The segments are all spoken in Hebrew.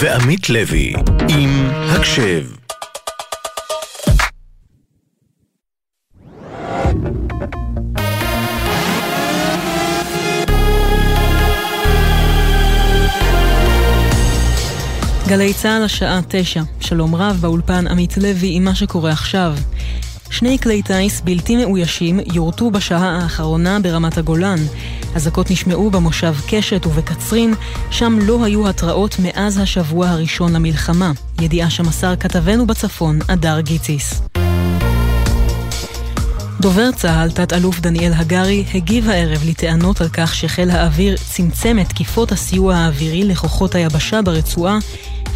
ועמית לוי, עם הקשב. גלי צה"ל השעה תשע. שלום רב באולפן עמית לוי עם מה שקורה עכשיו. שני כלי טיס בלתי מאוישים יורטו בשעה האחרונה ברמת הגולן. אזעקות נשמעו במושב קשת ובקצרין, שם לא היו התראות מאז השבוע הראשון למלחמה. ידיעה שמסר כתבנו בצפון, הדר גיציס. דובר צה"ל, תת-אלוף דניאל הגרי, הגיב הערב לטענות על כך שחיל האוויר צמצם את תקיפות הסיוע האווירי לכוחות היבשה ברצועה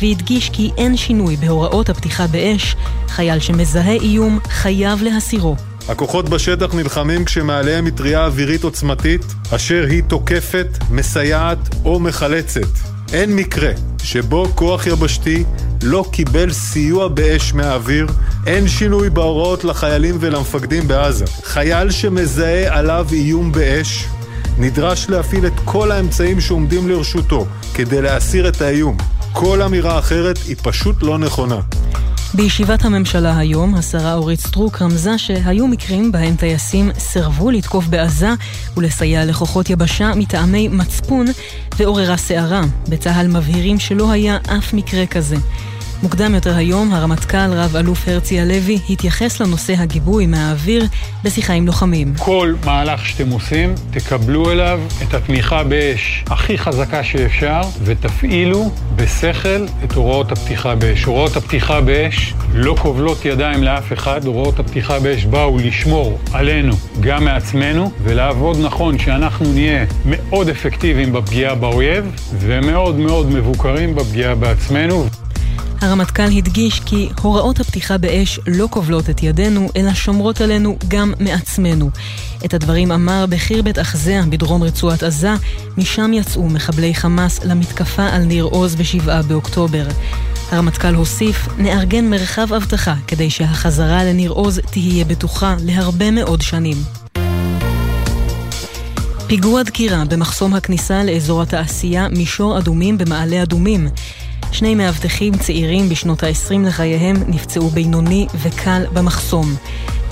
והדגיש כי אין שינוי בהוראות הפתיחה באש, חייל שמזהה איום חייב להסירו. הכוחות בשטח נלחמים כשמעליהם מטריה אווירית עוצמתית, אשר היא תוקפת, מסייעת או מחלצת. אין מקרה שבו כוח יבשתי לא קיבל סיוע באש מהאוויר, אין שינוי בהוראות לחיילים ולמפקדים בעזה. חייל שמזהה עליו איום באש, נדרש להפעיל את כל האמצעים שעומדים לרשותו כדי להסיר את האיום. כל אמירה אחרת היא פשוט לא נכונה. בישיבת הממשלה היום, השרה אורית סטרוק רמזה שהיו מקרים בהם טייסים סירבו לתקוף בעזה ולסייע לכוחות יבשה מטעמי מצפון ועוררה סערה. בצה"ל מבהירים שלא היה אף מקרה כזה. מוקדם יותר היום, הרמטכ"ל רב-אלוף הרצי הלוי התייחס לנושא הגיבוי מהאוויר בשיחה עם לוחמים. כל מהלך שאתם עושים, תקבלו אליו את התמיכה באש הכי חזקה שאפשר, ותפעילו בשכל את הוראות הפתיחה באש. הוראות הפתיחה באש לא כובלות ידיים לאף אחד, הוראות הפתיחה באש באו לשמור עלינו, גם מעצמנו, ולעבוד נכון שאנחנו נהיה מאוד אפקטיביים בפגיעה באויב, ומאוד מאוד מבוקרים בפגיעה בעצמנו. הרמטכ"ל הדגיש כי הוראות הפתיחה באש לא כובלות את ידינו, אלא שומרות עלינו גם מעצמנו. את הדברים אמר בחיר בית אחזיה בדרום רצועת עזה, משם יצאו מחבלי חמאס למתקפה על ניר עוז ב-7 באוקטובר. הרמטכ"ל הוסיף, נארגן מרחב אבטחה כדי שהחזרה לניר עוז תהיה בטוחה להרבה מאוד שנים. פיגוע דקירה במחסום הכניסה לאזור התעשייה מישור אדומים במעלה אדומים. שני מאבטחים צעירים בשנות ה-20 לחייהם נפצעו בינוני וקל במחסום.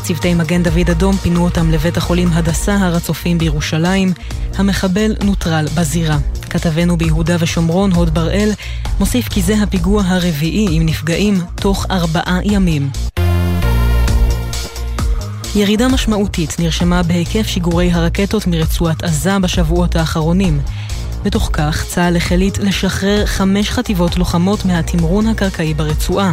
צוותי מגן דוד אדום פינו אותם לבית החולים הדסה הר הצופים בירושלים. המחבל נוטרל בזירה. כתבנו ביהודה ושומרון, הוד בראל, מוסיף כי זה הפיגוע הרביעי עם נפגעים תוך ארבעה ימים. ירידה משמעותית נרשמה בהיקף שיגורי הרקטות מרצועת עזה בשבועות האחרונים. בתוך כך, צה"ל החליט לשחרר חמש חטיבות לוחמות מהתמרון הקרקעי ברצועה.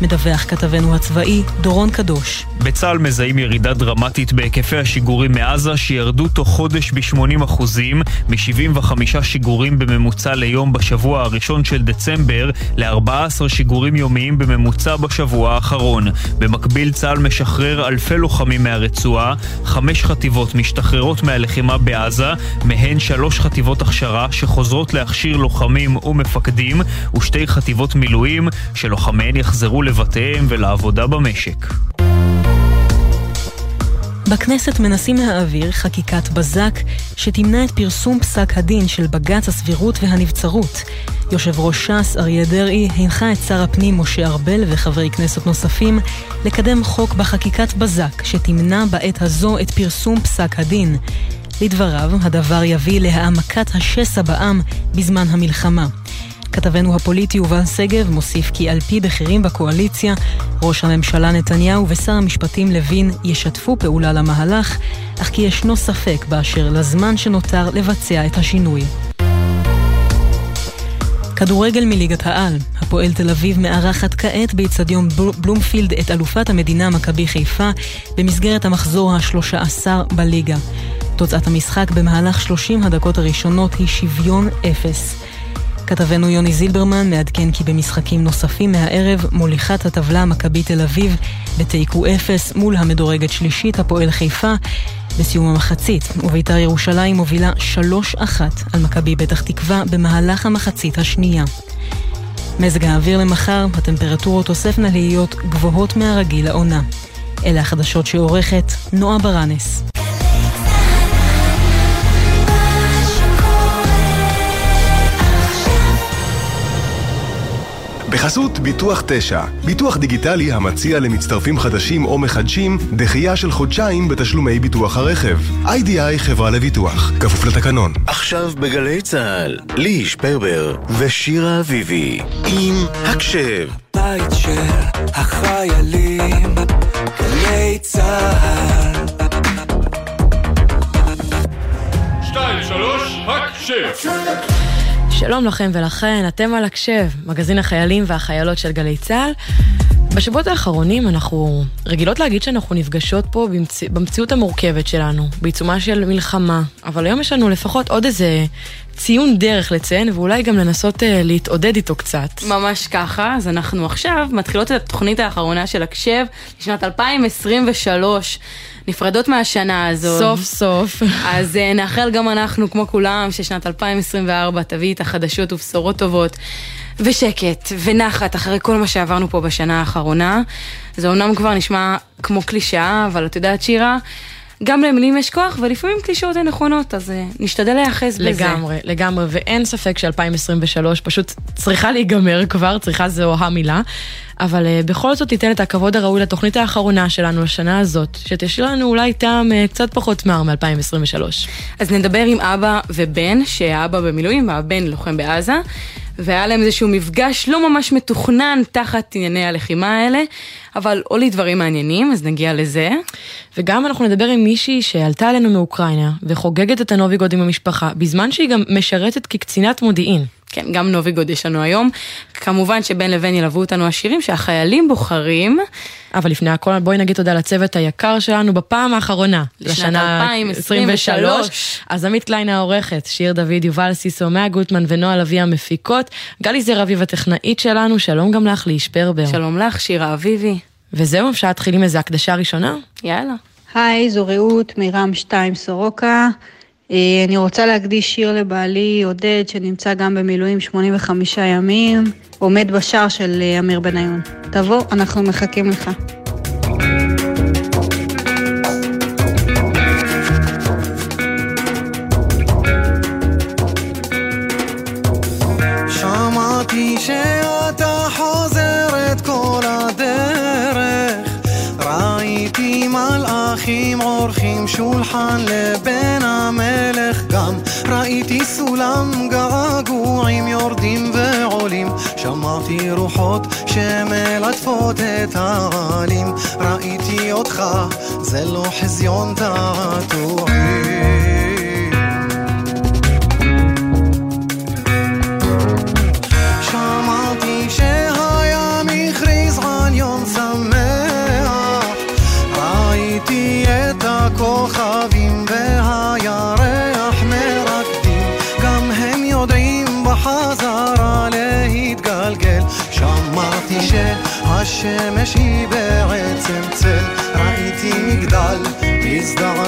מדווח כתבנו הצבאי, דורון קדוש. בצה"ל מזהים ירידה דרמטית בהיקפי השיגורים מעזה שירדו תוך חודש ב-80% מ-75 שיגורים בממוצע ליום בשבוע הראשון של דצמבר ל-14 שיגורים יומיים בממוצע בשבוע האחרון. במקביל צה"ל משחרר אלפי לוחמים מהרצועה, חמש חטיבות משתחררות מהלחימה בעזה, מהן שלוש חטיבות הכשרה שחוזרות להכשיר לוחמים ומפקדים, ושתי חטיבות מילואים שלוחמיהן יחזרו לבתיהם ולעבודה במשק. בכנסת מנסים להעביר חקיקת בזק שתמנע את פרסום פסק הדין של בג"ץ הסבירות והנבצרות. יושב ראש ש"ס אריה דרעי הנחה את שר הפנים משה ארבל וחברי כנסת נוספים לקדם חוק בחקיקת בזק שתמנע בעת הזו את פרסום פסק הדין. לדבריו, הדבר יביא להעמקת השסע בעם בזמן המלחמה. כתבנו הפוליטי יובל שגב מוסיף כי על פי בכירים בקואליציה, ראש הממשלה נתניהו ושר המשפטים לוין ישתפו פעולה למהלך, אך כי ישנו ספק באשר לזמן שנותר לבצע את השינוי. כדורגל מליגת העל, הפועל תל אביב מארחת כעת באיצטדיון בלומפילד את אלופת המדינה מכבי חיפה במסגרת המחזור ה-13 בליגה. תוצאת המשחק במהלך 30 הדקות הראשונות היא שוויון אפס. כתבנו יוני זילברמן מעדכן כי במשחקים נוספים מהערב מוליכת הטבלה מכבי תל אביב בתיקו אפס מול המדורגת שלישית הפועל חיפה בסיום המחצית, ובית"ר ירושלים מובילה 3-1 על מכבי פתח תקווה במהלך המחצית השנייה. מזג האוויר למחר, הטמפרטורות תוספנה להיות גבוהות מהרגיל לעונה. אלה החדשות שעורכת נועה ברנס. בחסות ביטוח 9, ביטוח דיגיטלי המציע למצטרפים חדשים או מחדשים דחייה של חודשיים בתשלומי ביטוח הרכב. איי-די-איי חברה לביטוח, כפוף לתקנון. עכשיו בגלי צה"ל, לי שפרבר ושירה אביבי עם הקשב. בית של החיילים, גלי צה"ל. שתיים, שלוש, הקשב! שלום לכם ולכן, אתם על הקשב, מגזין החיילים והחיילות של גלי צה"ל. בשבועות האחרונים אנחנו רגילות להגיד שאנחנו נפגשות פה במצ... במציאות המורכבת שלנו, בעיצומה של מלחמה, אבל היום יש לנו לפחות עוד איזה ציון דרך לציין, ואולי גם לנסות uh, להתעודד איתו קצת. ממש ככה, אז אנחנו עכשיו מתחילות את התוכנית האחרונה של הקשב לשנת 2023. נפרדות מהשנה הזאת. סוף סוף. אז uh, נאחל גם אנחנו, כמו כולם, ששנת 2024 תביא את החדשות ובשורות טובות. ושקט, ונחת, אחרי כל מה שעברנו פה בשנה האחרונה. זה אומנם כבר נשמע כמו קלישאה, אבל את יודעת, שירה, גם למילים יש כוח, ולפעמים קלישאות הן נכונות, אז uh, נשתדל להיאחז בזה. לגמרי, לגמרי, ואין ספק ש-2023 פשוט צריכה להיגמר כבר, צריכה זו המילה, אבל uh, בכל זאת תיתן את הכבוד הראוי לתוכנית האחרונה שלנו לשנה הזאת, שתשאיר לנו אולי טעם uh, קצת פחות מר מ-2023. אז נדבר עם אבא ובן, שהאבא במילואים והבן לוחם בעזה. והיה להם איזשהו מפגש לא ממש מתוכנן תחת ענייני הלחימה האלה, אבל עולים דברים מעניינים, אז נגיע לזה. וגם אנחנו נדבר עם מישהי שעלתה אלינו מאוקראינה, וחוגגת את הנובי גוד עם המשפחה, בזמן שהיא גם משרתת כקצינת מודיעין. כן, גם נובי גוד יש לנו היום. כמובן שבין לבין ילוו אותנו השירים שהחיילים בוחרים. אבל לפני הכל בואי נגיד תודה לצוות היקר שלנו בפעם האחרונה. לשנה 2023. אז עמית קליין העורכת, שיר דוד, יובל סיסו, מאיה גוטמן ונועה לביא המפיקות. גלי זר אביב הטכנאית שלנו, שלום גם לך, ליש פרבר. שלום לך, שירה אביבי. וזהו, אפשר להתחיל עם איזה הקדשה ראשונה? יאללה. היי, זו רעות מירם 2 סורוקה. אה, אני רוצה להקדיש שיר לבעלי עודד, שנמצא גם במילואים 85 ימים, עומד בשער של אה, אמיר בניון. תבוא, אנחנו מחכים לך. שאתה חוזרת ראיתי מלאכים עורכים שולחן לבן המלך. גם ראיתי סולם געגועים יורדים ועולים. שמעתי רוחות שמלטפות את העלים. ראיתי אותך זה לא חזיון תעתועים שהשמש היא בעצם צל. ראיתי מגדל מזדעזע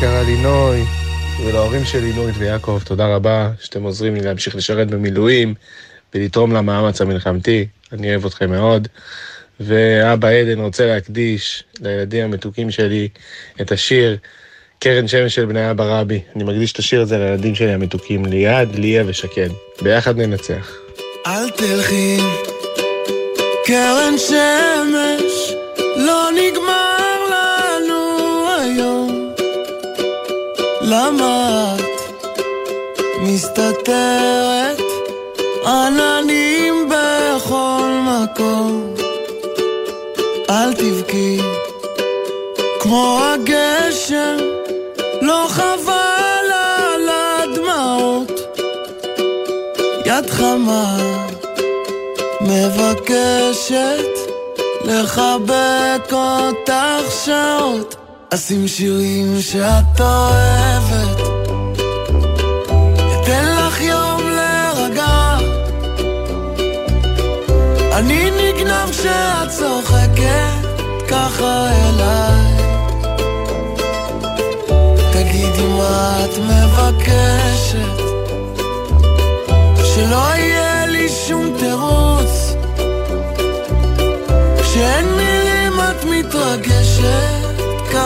היקרה לינוי, ולהורים שלי נורית ויעקב, תודה רבה שאתם עוזרים לי להמשיך לשרת במילואים ולתרום למאמץ המלחמתי, אני אוהב אתכם מאוד. ואבא עדן רוצה להקדיש לילדים המתוקים שלי את השיר קרן שמש של בני אבא רבי. אני מקדיש את השיר הזה לילדים שלי המתוקים, ליעד, ליה ושקד. ביחד ננצח. אל תלכי, קרן שמש, לא נגמר למה את מסתתרת עננים בכל מקום? אל תבכי, כמו הגשם, לא חבל על הדמעות. יד חמה מבקשת לחבק אותך שעות. אשים שירים שאת אוהבת, אתן לך יום להירגע. אני נגנב כשאת צוחקת ככה אליי. תגידי מה את מבקשת, שלא יהיה לי שום תירוץ.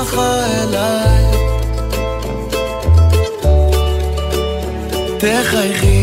ככה אליי. תחייכי,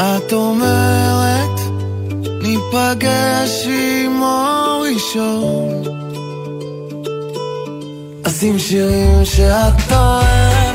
את אומרת, ניפגש עם אור ראשון. אשים שירים שאת אוהבת,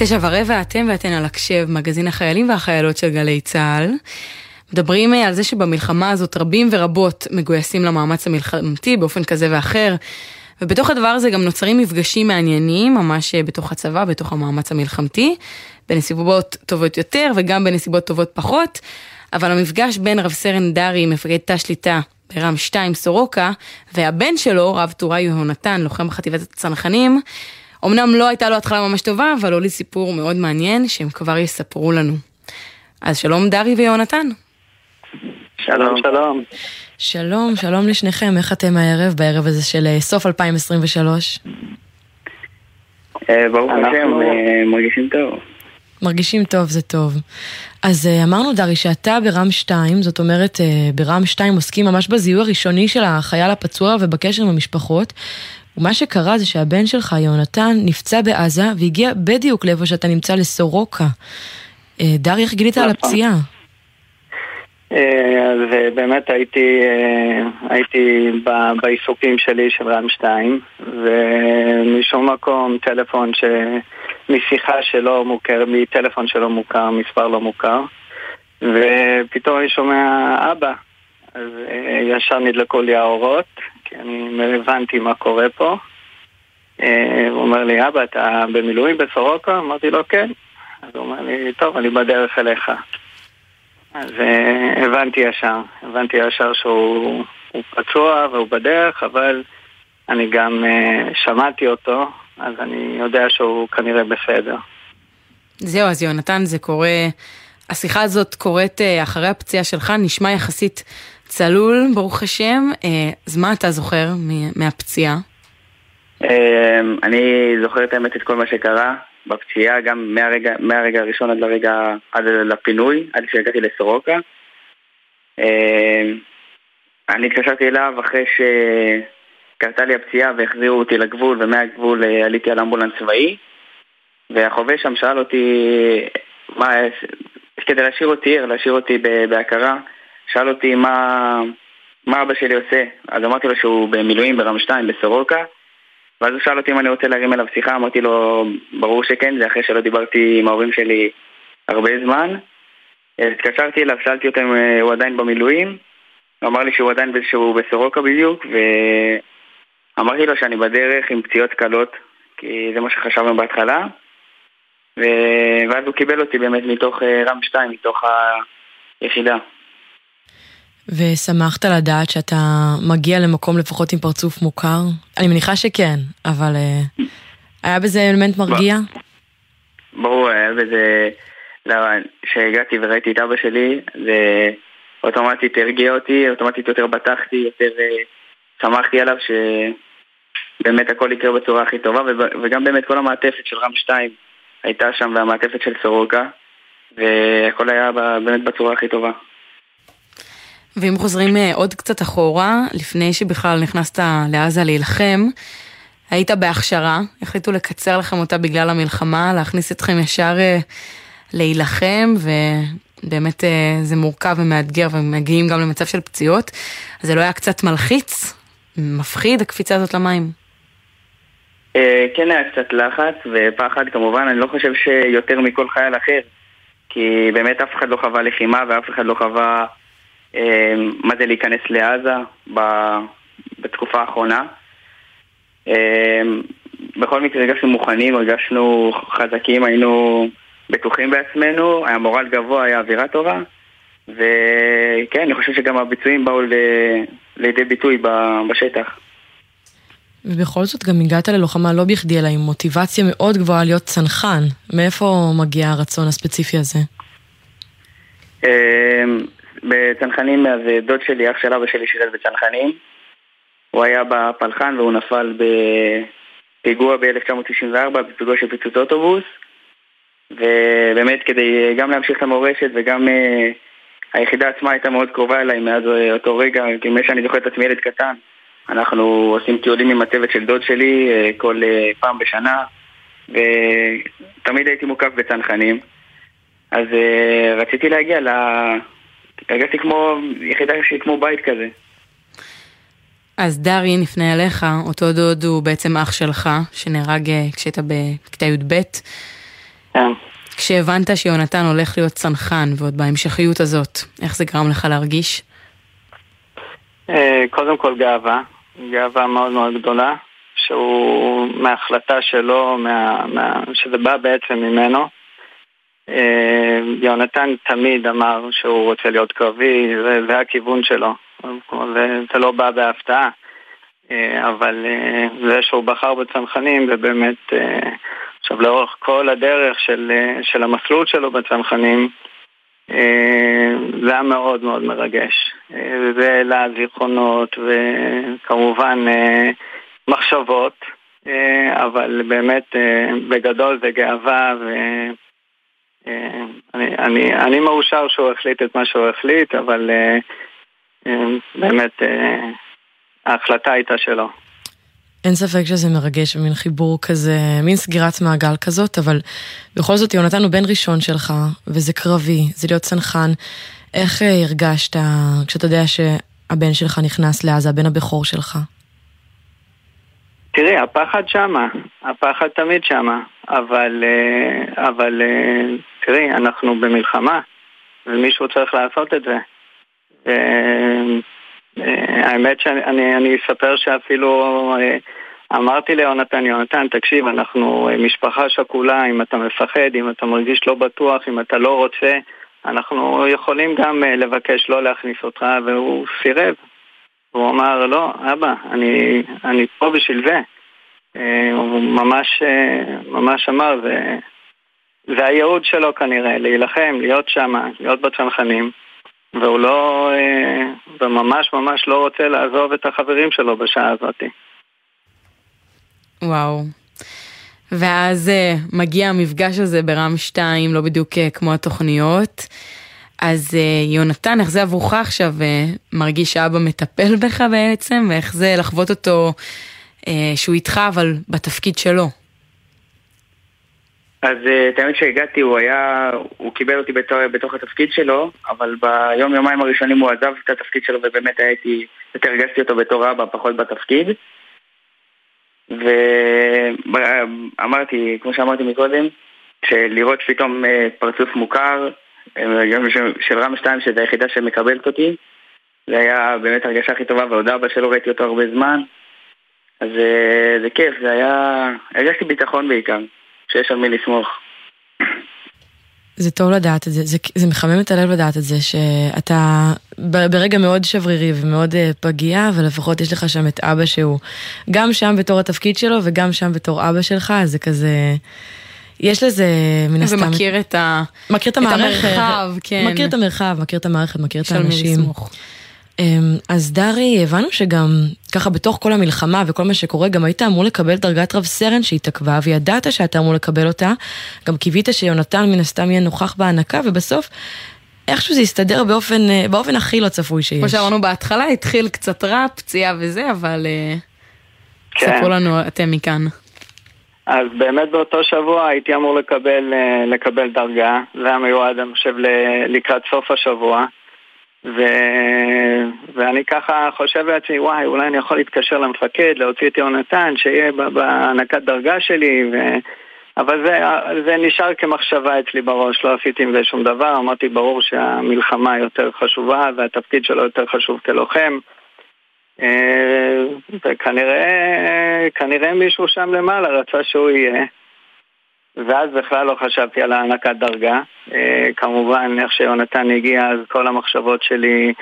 תשע ורבע, אתם ואתן על הקשב, מגזין החיילים והחיילות של גלי צה"ל. מדברים אה, על זה שבמלחמה הזאת רבים ורבות מגויסים למאמץ המלחמתי באופן כזה ואחר, ובתוך הדבר הזה גם נוצרים מפגשים מעניינים, ממש אה, בתוך הצבא, בתוך המאמץ המלחמתי, בנסיבות טובות יותר וגם בנסיבות טובות פחות, אבל המפגש בין רב סרן דרי, מפקד תא שליטה ברם 2 סורוקה, והבן שלו, רב טוראי יהונתן, לוחם בחטיבת הצנחנים, אמנם לא הייתה לו התחלה ממש טובה, אבל עולי סיפור מאוד מעניין שהם כבר יספרו לנו. אז שלום דרי ויהונתן. שלום, שלום. שלום, שלום לשניכם, איך אתם הערב, בערב הזה של אה, סוף 2023? אה, ברוך השם, אה, מרגישים טוב. מרגישים טוב, זה טוב. אז אמרנו, דרי, שאתה ברם 2, זאת אומרת, ברם 2 עוסקים ממש בזיהוי הראשוני של החייל הפצוע ובקשר עם המשפחות. ומה שקרה זה שהבן שלך, יונתן, נפצע בעזה והגיע בדיוק לאיפה שאתה נמצא לסורוקה. אה, דרי, איך גילית על הפציעה? אה, אז אה, באמת הייתי, הייתי בעיסוקים שלי של רם 2 ומשום מקום טלפון ש... משיחה שלא מוכר, מטלפון שלא מוכר, מספר לא מוכר ופתאום אני שומע אבא אז ישר נדלקו לי האורות כי אני הבנתי מה קורה פה אה, הוא אומר לי, אבא, אתה במילואים בסורוקה? אמרתי לו, כן. אז הוא אומר לי, טוב, אני בדרך אליך. אז uh, הבנתי ישר, הבנתי ישר שהוא פצוע והוא בדרך, אבל אני גם uh, שמעתי אותו, אז אני יודע שהוא כנראה בסדר. זהו, אז יונתן, זה קורה, השיחה הזאת קורית אחרי הפציעה שלך, נשמע יחסית צלול, ברוך השם. Uh, אז מה אתה זוכר מהפציעה? Uh, אני זוכר את האמת את כל מה שקרה. בפציעה, גם מהרגע, מהרגע הראשון עד לרגע, עד לפינוי, עד שהגעתי לסורוקה. אני התקשרתי אליו אחרי שקרתה לי הפציעה והחזירו אותי לגבול, ומהגבול עליתי על אמבולנס צבאי, והחובש שם שאל אותי, מה, כדי להשאיר אותי להשאיר אותי בהכרה, שאל אותי מה, מה אבא שלי עושה. אז אמרתי לו שהוא במילואים ברם 2 בסורוקה. ואז הוא שאל אותי אם אני רוצה להרים אליו שיחה, אמרתי לו, ברור שכן, זה אחרי שלא דיברתי עם ההורים שלי הרבה זמן. התקשרתי אליו, שאלתי אותו אם הוא עדיין במילואים, הוא אמר לי שהוא עדיין שהוא בסורוקה בדיוק, ואמרתי לו שאני בדרך עם פציעות קלות, כי זה מה שחשבנו בהתחלה. ו... ואז הוא קיבל אותי באמת מתוך רם 2, מתוך היחידה. ושמחת לדעת שאתה מגיע למקום לפחות עם פרצוף מוכר? אני מניחה שכן, אבל uh, היה בזה אלמנט מרגיע? ברור, היה בזה... כשהגעתי וראיתי את אבא שלי, זה אוטומטית הרגיע אותי, אוטומטית יותר בטחתי, יותר uh, שמחתי עליו שבאמת הכל יקרה בצורה הכי טובה, וגם באמת כל המעטפת של רם 2 הייתה שם, והמעטפת של סורוקה, והכל היה באמת בצורה הכי טובה. ואם חוזרים אה, עוד קצת אחורה, לפני שבכלל נכנסת לעזה להילחם, היית בהכשרה, החליטו לקצר לכם אותה בגלל המלחמה, להכניס אתכם ישר אה, להילחם, ובאמת אה, זה מורכב ומאתגר, ומגיעים גם למצב של פציעות. זה לא היה קצת מלחיץ? מפחיד הקפיצה הזאת למים? כן היה קצת לחץ ופחד כמובן, אני לא חושב שיותר מכל חייל אחר, כי באמת אף אחד לא חווה לחימה ואף אחד לא חווה מה זה להיכנס לעזה בתקופה האחרונה. בכל מקרה הרגשנו מוכנים, הרגשנו חזקים, היינו בטוחים בעצמנו, היה מורל גבוה, היה אווירה טובה וכן, אני חושב שגם הביצועים באו לידי ביטוי בשטח. ובכל זאת גם הגעת ללוחמה לא בכדי, אלא עם מוטיבציה מאוד גבוהה להיות צנחן. מאיפה מגיע הרצון הספציפי הזה? בצנחנים, אז דוד שלי, אח של אבא שלי שירת בצנחנים. הוא היה בפלחן והוא נפל בפיגוע ב-1994, בפיגוע של פיצוץ אוטובוס. ובאמת כדי גם להמשיך את המורשת וגם uh, היחידה עצמה הייתה מאוד קרובה אליי מאז אותו רגע, כמי שאני זוכר את עצמי ילד קטן. אנחנו עושים טיולים עם הצוות של דוד שלי uh, כל uh, פעם בשנה, ותמיד הייתי מוקף בצנחנים. אז uh, רציתי להגיע ל... הרגשתי כמו יחידה שהיא כמו בית כזה. אז דרי, נפנה אליך, אותו דוד הוא בעצם אח שלך, שנהרג כשהיית בכיתה י"ב. כן. כשהבנת שיונתן הולך להיות צנחן, ועוד בהמשכיות הזאת, איך זה גרם לך להרגיש? קודם כל גאווה, גאווה מאוד מאוד גדולה, שהוא מההחלטה שלו, מה, מה, שזה בא בעצם ממנו. יונתן תמיד אמר שהוא רוצה להיות קרבי, זה הכיוון שלו, וזה לא בא בהפתעה. אבל זה שהוא בחר בצנחנים, זה באמת, עכשיו לאורך כל הדרך של, של המסלול שלו בצנחנים, זה היה מאוד מאוד מרגש. זה העלה זיכרונות וכמובן מחשבות, אבל באמת בגדול זה גאווה ו... אני, אני, אני מאושר שהוא החליט את מה שהוא החליט, אבל uh, uh, באמת ההחלטה הייתה שלו. אין ספק שזה מרגש, מין חיבור כזה, מין סגירת מעגל כזאת, אבל בכל זאת יונתן הוא בן ראשון שלך, וזה קרבי, זה להיות צנחן. איך אה, הרגשת כשאתה יודע שהבן שלך נכנס לעזה, הבן הבכור שלך? תראי, הפחד שמה, הפחד תמיד שמה, אבל, אה, אבל אה, תראי, אנחנו במלחמה, ומישהו צריך לעשות את זה. האמת שאני אני אספר שאפילו אמרתי ליונתן, יונתן, תקשיב, אנחנו משפחה שכולה, אם אתה מפחד, אם אתה מרגיש לא בטוח, אם אתה לא רוצה, אנחנו יכולים גם לבקש לא להכניס אותך, והוא סירב. הוא אמר, לא, אבא, אני, אני פה בשביל זה. אה, ממש, אה, ממש אמר, זה, זה הייעוד שלו כנראה, להילחם, להיות שם, להיות בצנחנים. והוא לא, אה, וממש ממש לא רוצה לעזוב את החברים שלו בשעה הזאת. וואו. ואז מגיע המפגש הזה ברם 2, לא בדיוק כמו התוכניות. אז יונתן, איך זה עבורך עכשיו? מרגיש שאבא מטפל בך בעצם, ואיך זה לחוות אותו שהוא איתך, אבל בתפקיד שלו? אז את האמת שהגעתי, הוא היה, הוא קיבל אותי בתור, בתוך התפקיד שלו, אבל ביום יומיים הראשונים הוא עזב את התפקיד שלו ובאמת הייתי, יותר הרגשתי אותו בתור אבא, פחות בתפקיד. ואמרתי, כמו שאמרתי מקודם, שלראות פתאום פרצוף מוכר, של רם 2, שזו היחידה שמקבלת אותי. זה היה באמת הרגשה הכי טובה, ועוד אבא שלא ראיתי אותו הרבה זמן. אז אה, זה כיף, זה היה... הרגשתי ביטחון בעיקר, שיש על מי לסמוך. זה טוב לדעת את זה, זה, זה מחמם את הלב לדעת את זה, שאתה ברגע מאוד שברירי ומאוד uh, פגיע, אבל לפחות יש לך שם את אבא שהוא גם שם בתור התפקיד שלו וגם שם בתור אבא שלך, אז זה כזה... יש לזה מן הסתם... ומכיר את, ה... מכיר את המערכת. את המרחב, כן. מכיר את המרחב, מכיר את המערכת, מכיר את האנשים. אמ, אז דרי, הבנו שגם ככה בתוך כל המלחמה וכל מה שקורה, גם היית אמור לקבל דרגת רב סרן שהתעכבה, וידעת שאתה אמור לקבל אותה. גם קיווית שיונתן מן הסתם יהיה נוכח בהנקה, ובסוף איכשהו זה הסתדר באופן, באופן הכי לא צפוי שיש. כמו שאמרנו בהתחלה, התחיל קצת רע, פציעה וזה, אבל אה, כן. ספרו לנו אתם מכאן. אז באמת באותו שבוע הייתי אמור לקבל, אה, לקבל דרגה, זה היה מיועד, אני חושב, לקראת סוף השבוע. ו... ואני ככה חושב לעצמי, וואי, אולי אני יכול להתקשר למפקד, להוציא את יונתן, שיהיה בהענקת דרגה שלי, ו... אבל זה, זה נשאר כמחשבה אצלי בראש, לא עשיתי עם זה שום דבר, אמרתי ברור שהמלחמה יותר חשובה והתפקיד שלו יותר חשוב כלוחם. אה, וכנראה מישהו שם למעלה רצה שהוא יהיה. ואז בכלל לא חשבתי על הענקת דרגה. אה, כמובן, איך שיונתן הגיע, אז כל המחשבות שלי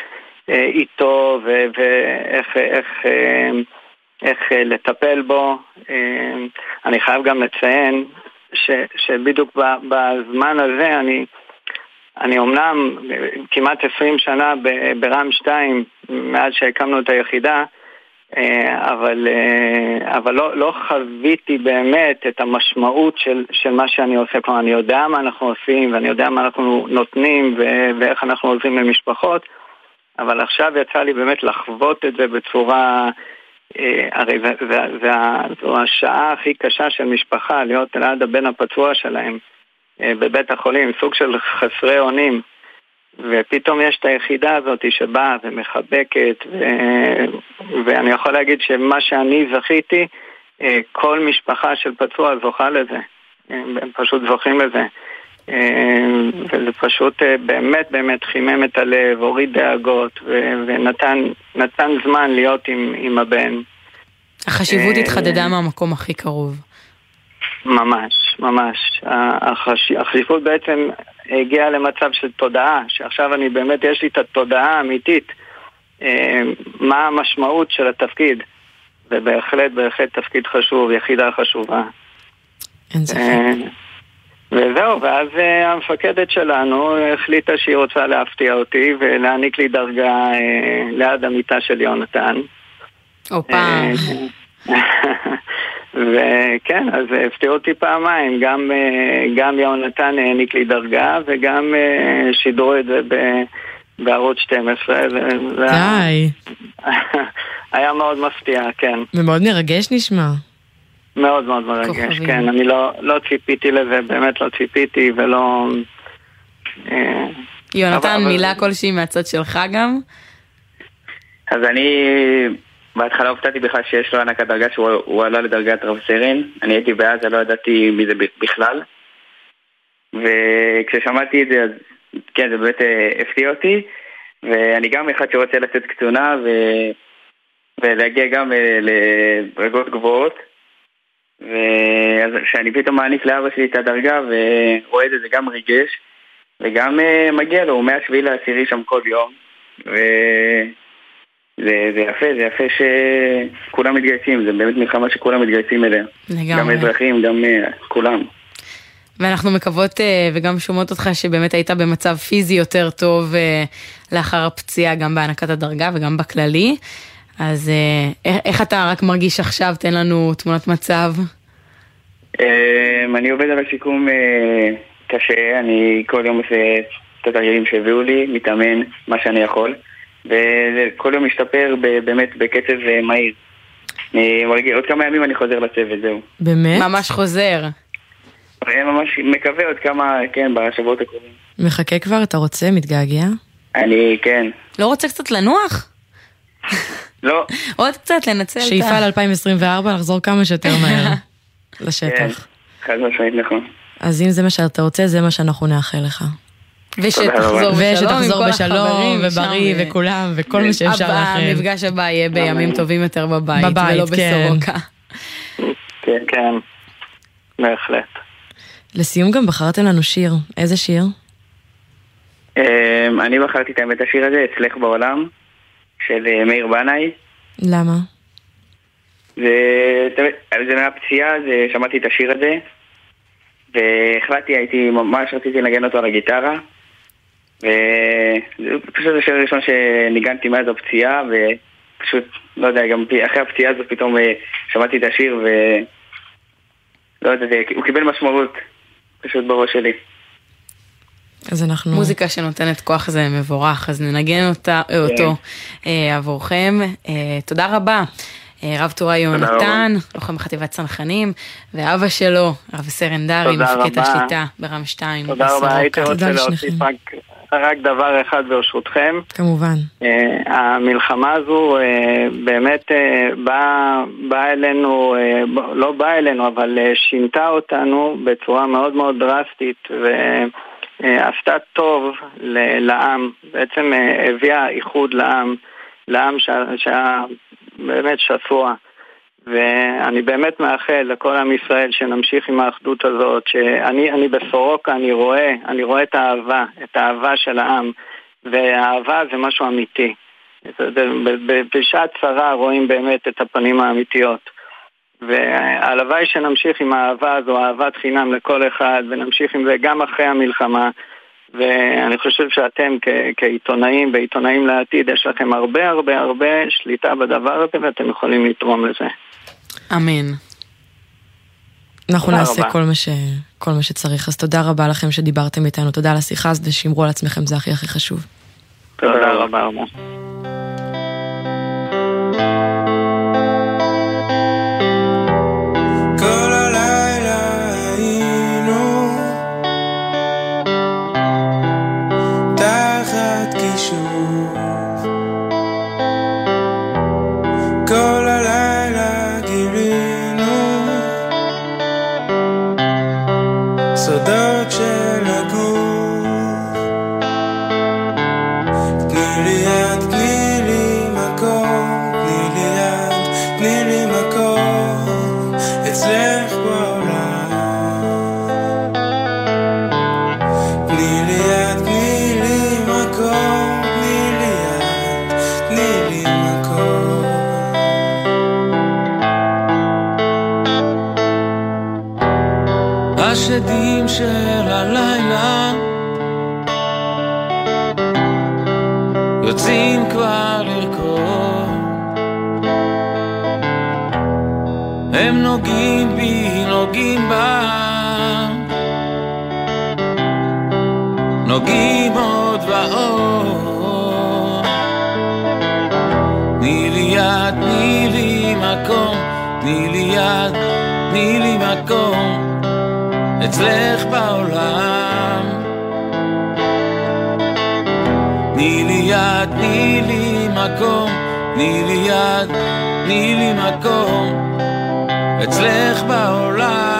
איתו ואיך איך, איך לטפל בו. אני חייב גם לציין ש, שבדיוק בזמן הזה אני... אני אומנם כמעט 20 שנה ברם 2 מאז שהקמנו את היחידה, אה, אבל, אה, אבל לא, לא חוויתי באמת את המשמעות של, של מה שאני עושה. כלומר, אני יודע מה אנחנו עושים ואני יודע מה אנחנו נותנים ואיך אנחנו עוזרים למשפחות, אבל עכשיו יצא לי באמת לחוות את זה בצורה... אה, הרי זו השעה הכי קשה של משפחה, להיות ליד הבן הפצוע שלהם. אה, בבית החולים, סוג של חסרי אונים. ופתאום יש את היחידה הזאת שבאה ומחבקת, ו... ואני יכול להגיד שמה שאני זכיתי, אה, כל משפחה של פצוע זוכה לזה. הם פשוט זוכים לזה. אה, וזה פשוט באמת באמת חימם את הלב, הוריד דאגות. ונתן זמן להיות עם, עם הבן. החשיבות התחדדה מהמקום הכי קרוב. ממש, ממש. החשיבות בעצם הגיעה למצב של תודעה, שעכשיו אני באמת, יש לי את התודעה האמיתית, אה, מה המשמעות של התפקיד. ובהחלט, בהחלט תפקיד חשוב, יחידה חשובה. אין ספק. אה, וזהו, ואז אה, המפקדת שלנו החליטה שהיא רוצה להפתיע אותי ולהעניק לי דרגה ליד המיטה של יונתן. הופה. וכן, אז הפתיעו אותי פעמיים, גם, אה, גם יהונתן העניק לי דרגה וגם אה, שידרו את זה בערוץ 12. זה- זה היה- די. היה מאוד מפתיע, כן. ומאוד מרגש נשמע. מאוד מאוד מרגש, כוכבים. כן. אני לא, לא ציפיתי לזה, באמת לא ציפיתי, ולא... אה, יונתן, אבל- מילה כלשהי מהצד שלך גם? אז אני בהתחלה הופתעתי בכלל שיש לו הענקת דרגה שהוא הוא עלה לדרגת רב סרן. אני הייתי בעזה, לא ידעתי מי זה בכלל. וכששמעתי את זה, אז כן, זה באמת אה, הפתיע אותי. ואני גם אחד שרוצה לצאת קצונה ו... ולהגיע גם אה, לדרגות גבוהות. ואז כשאני פתאום מעניק לאבא שלי את הדרגה ורואה את זה, זה גם ריגש. וגם אה, מגיע לו, הוא מהשביעי לעשירי שם כל יום. וזה זה יפה, זה יפה שכולם מתגייסים, זה באמת מלחמה שכולם מתגייסים אליה. לגמרי. גם אזרחים, גם אה, כולם. ואנחנו מקוות אה, וגם שומעות אותך שבאמת היית במצב פיזי יותר טוב לאחר הפציעה, גם בהענקת הדרגה וגם בכללי. אז אה, איך- איך אתה רק מרגיש עכשיו? תן לנו תמונת מצב. אה, אני עובד על השיקום אה, קשה, אני כל יום עושה את התרגילים שהביאו לי, מתאמן מה שאני יכול, וכל יום משתפר באמת בקצב אה, מהיר. עוד כמה ימים אני חוזר לצוות, זהו. באמת? ממש חוזר. אני ממש מקווה עוד כמה, כן, בשבועות הקרובים. מחכה כבר? אתה רוצה? מתגעגע? אני, כן. לא רוצה קצת לנוח? לא. עוד קצת לנצל את ה... שאיפה ל-2024 לחזור כמה שיותר מהר כן, לשטח. חד משמעית נכון. אז אם זה מה שאתה רוצה, זה מה שאנחנו נאחל לך. ושתחזור בשלום עם ושתחזור כל בשלום, החברים ובריא, שם, וכולם, וכל מה שאפשר לאחל. המפגש הבא יהיה בימים טובים יותר בבית, בבית, ולא כן. בסורוקה. כן, כן, בהחלט. לסיום גם בחרתם לנו שיר. איזה שיר? אה, אני בחרתי את האמת השיר הזה, אצלך בעולם, של אה, מאיר בנאי. למה? זה, זה מהפציעה, זה, שמעתי את השיר הזה, והחלטתי, הייתי, ממש רציתי לנגן אותו על הגיטרה, וזה פשוט השיר הראשון שניגנתי מאז הפציעה, ופשוט, לא יודע, גם אחרי הפציעה הזאת פתאום אה, שמעתי את השיר, ו... לא יודע, זה, הוא קיבל משמעות פשוט בראש שלי. אז אנחנו... מוזיקה שנותנת כוח זה מבורך, אז ננגן אותה, אה, אותו אה, עבורכם. אה, תודה רבה. אה, רב טוראי יונתן, לוחם בחטיבת צנחנים, ואבא שלו, רב סרן דרי, מפקד. השליטה ברם 2. תודה רבה, הייתי רוצה להוסיף רק, רק דבר אחד ברשותכם. כמובן. אה, המלחמה הזו אה, באמת אה, באה באה אלינו, אה, לא באה אלינו, אבל אה, שינתה אותנו בצורה מאוד מאוד דרסטית ועשתה טוב ל- לעם, בעצם אה, הביאה איחוד לעם, לעם שה- שהיה באמת שסוע. ואני באמת מאחל לכל עם ישראל שנמשיך עם האחדות הזאת, שאני אני בסורוקה, אני רואה, אני רואה את האהבה, את האהבה של העם, והאהבה זה משהו אמיתי. בשעת צרה רואים באמת את הפנים האמיתיות. והלוואי שנמשיך עם האהבה הזו, אהבת חינם לכל אחד, ונמשיך עם זה גם אחרי המלחמה. ואני חושב שאתם כ- כעיתונאים ועיתונאים לעתיד, יש לכם הרבה הרבה הרבה שליטה בדבר הזה ואתם יכולים לתרום לזה. אמן. אנחנו תודה נעשה רבה. כל מה, ש... כל מה שצריך. אז תודה רבה לכם שדיברתם איתנו. תודה על השיחה הזאת, ושמרו על עצמכם, זה הכי הכי חשוב. תודה רבה רבה. חוגים עוד ועוד. תני לי יד, תני לי מקום, תני לי יד, תני לי מקום, אצלך בעולם. תני לי יד, תני לי מקום, תני לי יד, תני לי מקום, אצלך בעולם.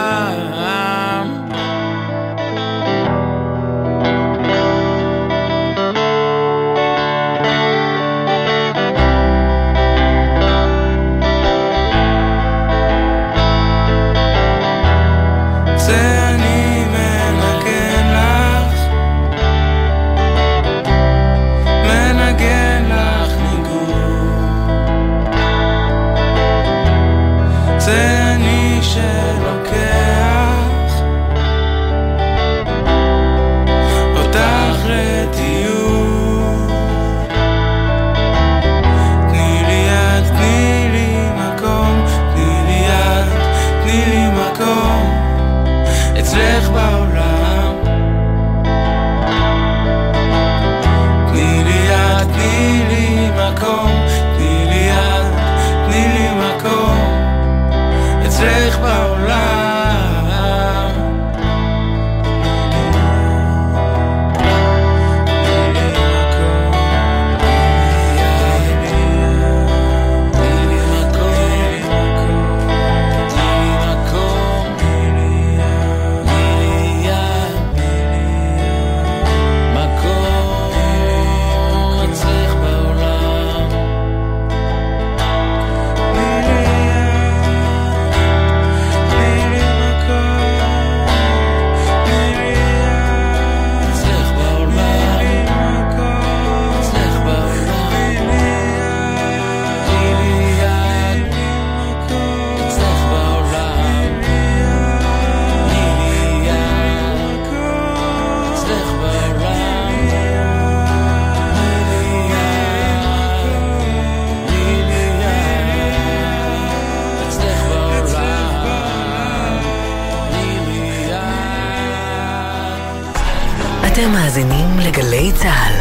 מאזינים לגלי צה"ל.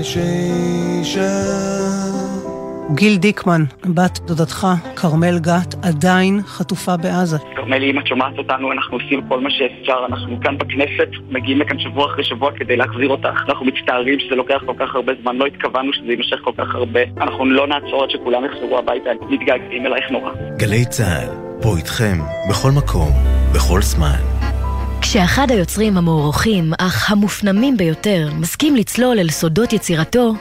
יש אישה גיל דיקמן, בת דודתך, כרמל גת, עדיין חטופה בעזה. כרמלי, אם את שומעת אותנו, אנחנו עושים כל מה שאפשר. אנחנו כאן בכנסת, מגיעים לכאן שבוע אחרי שבוע כדי להחזיר אותך. אנחנו מצטערים שזה לוקח כל כך הרבה זמן, לא התכוונו שזה יימשך כל כך הרבה. אנחנו לא נעצור עד שכולם יחזרו הביתה, מתגעגעים אלייך נורא. גלי צה"ל, פה איתכם, בכל מקום, בכל זמן. כשאחד היוצרים המוערוכים, אך המופנמים ביותר, מסכים לצלול אל סודות יצירתו.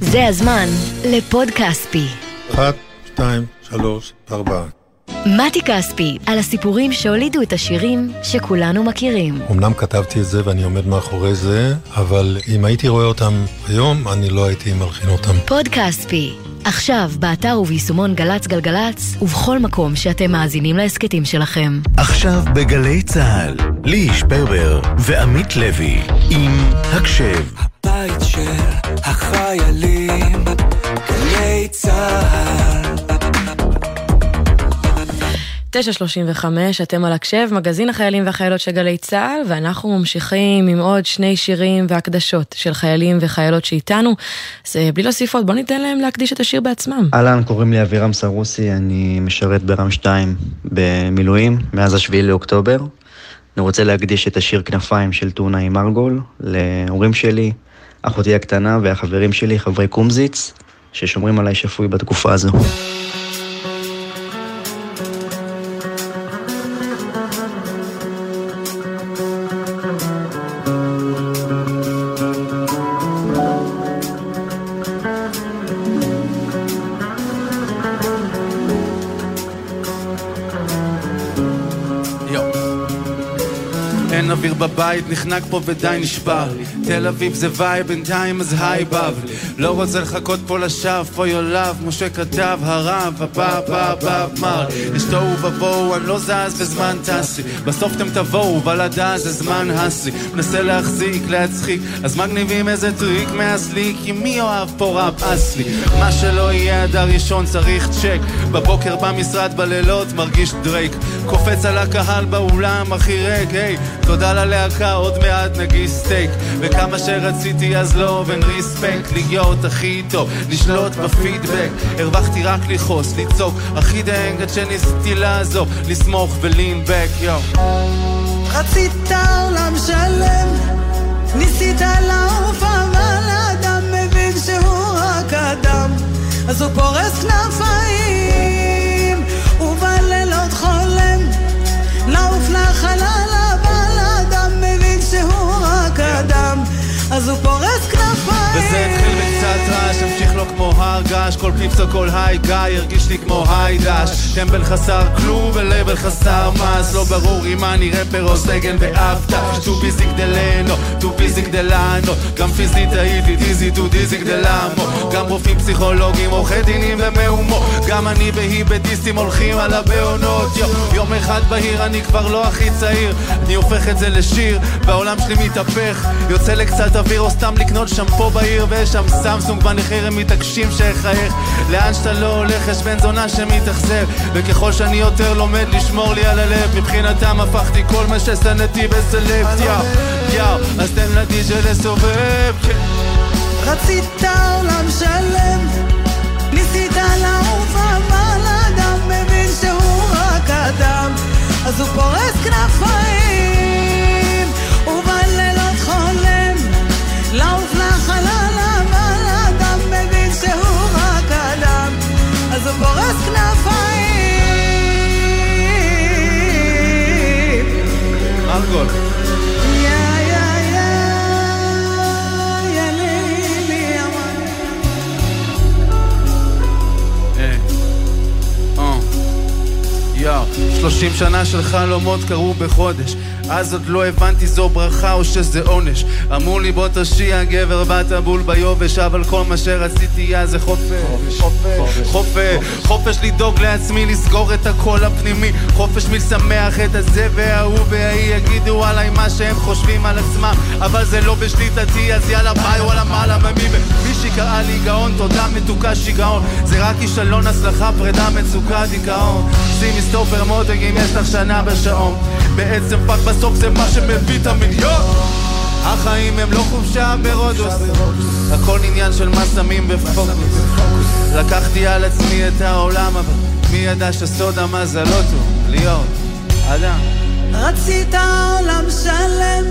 זה הזמן לפוד כספי. אחת, שתיים, שלוש, ארבע. מתי כספי, על הסיפורים שהולידו את השירים שכולנו מכירים. אמנם כתבתי את זה ואני עומד מאחורי זה, אבל אם הייתי רואה אותם היום, אני לא הייתי מלחין אותם. פוד כספי, עכשיו באתר וביישומון גל"צ גלגלצ, ובכל מקום שאתם מאזינים להסכתים שלכם. עכשיו בגלי צה"ל, ליהי שפרבר ועמית לוי, עם הקשב. בית של החיילים, גלי צה"ל. 9.35, אתם על הקשב, מגזין החיילים והחיילות של גלי צה"ל, ואנחנו ממשיכים עם עוד שני שירים והקדשות של חיילים וחיילות שאיתנו. אז אה, בלי להוסיף עוד, בואו ניתן להם להקדיש את השיר בעצמם. אהלן, קוראים לי אבירם סרוסי, אני משרת ברם 2 במילואים מאז השביעי לאוקטובר. אני רוצה להקדיש את השיר כנפיים של טונה עם ארגול להורים שלי, אחותי הקטנה והחברים שלי, חברי קומזיץ, ששומרים עליי שפוי בתקופה הזו. בבית, נחנק פה ודי נשבר. תל אביב זה וייב, בינתיים אז היי בבלי לא רוצה לחכות פה לשווא, your love משה כתב, הרב, הבא, הבא, הבא, אמר. יש תוהו ובוהו, אני לא זז וזמן טס לי בסוף אתם תבואו, בלדה זה זמן הסי. מנסה להחזיק, להצחיק אז מגניבים איזה טריק מהסליק. כי מי אוהב פה ראפ אסלי? מה שלא יהיה אדר ראשון צריך צ'ק. בבוקר במשרד, בלילות מרגיש דרייק. קופץ על הקהל באולם, הכי ריק, היי תודה ללהקה, עוד מעט נגיש סטייק. וכמה שרציתי אז לא, ואין ריספקט. להיות הכי טוב, לשלוט בפידבק. הרווחתי רק לכעוס, לצעוק, הכי דנג עד שניסיתי לעזוב, לסמוך ולינבק, יואו. רצית עולם שלם, ניסית לעוף אבל האדם מבין שהוא רק אדם. אז הוא פורס כנפיים ובלילות חולם לעוף לחלל אדם אז הוא פורס כנפיים. וזה התחיל בקצת רעש, המשיך לו כמו הר געש כל פיפסו כל היי גיא הרגיש לי כמו היי דש. טמבל חסר כלום ולבל חסר מס לא ברור אם אני רפר או סגן באפתא טו ביזי גדלנו, טו ביזי גדלנו גם פיזית הייתי דיזי טו דיזי גדלמו גם רופאים פסיכולוגים, עורכי דינים ומהומו גם אני והיבדיסטים הולכים על הבעונות יו, יום אחד בהיר אני כבר לא הכי צעיר. אני הופך את זה לשיר והעולם שלי מתהפך. יוצא לקצת אוויר או סתם לקנות שמפו בעיר ויש שם סמסונג בנחיר הם מתעקשים שאחייך. לאן שאתה לא הולך יש בן זונה שמתאכזב. וככל שאני יותר לומד לשמור לי על הלב מבחינתם הפכתי כל מה ששנאתי בסלקציה יאו אז תן לדיג'ה לסובב כן. רצית עולם שלם, ניסית לעוף אדם אז הוא פורס כנפיים ובלילות חולם לעוף לחלל אבל אדם מבין שהוא רק אדם אז הוא פורס כנפיים. ארגול יואו, 30 שנה של חלומות קרו בחודש אז עוד לא הבנתי זו ברכה או שזה עונש. אמרו לי בוא תשיע גבר באת בול ביובש אבל כל מה שרציתי אז זה חופש. חופש. חופש. לדאוג לעצמי לסגור את הקול הפנימי. חופש מלשמח את הזה וההוא וההיא יגידו עליי מה שהם חושבים על עצמם. אבל זה לא בשליטתי אז יאללה ביי וואלה מעלה ממי מישהי קראה לי גאון תודה מתוקה שיגעון. זה רק כישלון הצלחה פרידה מצוקה דיכאון. שימי סטופר מותג אם יש לך שנה בשעון. בעצם fuck בסוף זה מה שמביא את המיליון החיים הם לא חופשה ברודוס. הכל עניין של מה שמים בפוקוס. לקחתי על עצמי את העולם אבל מי ידע שסוד המזל לא טוב להיות אדם? רצית עולם שלם,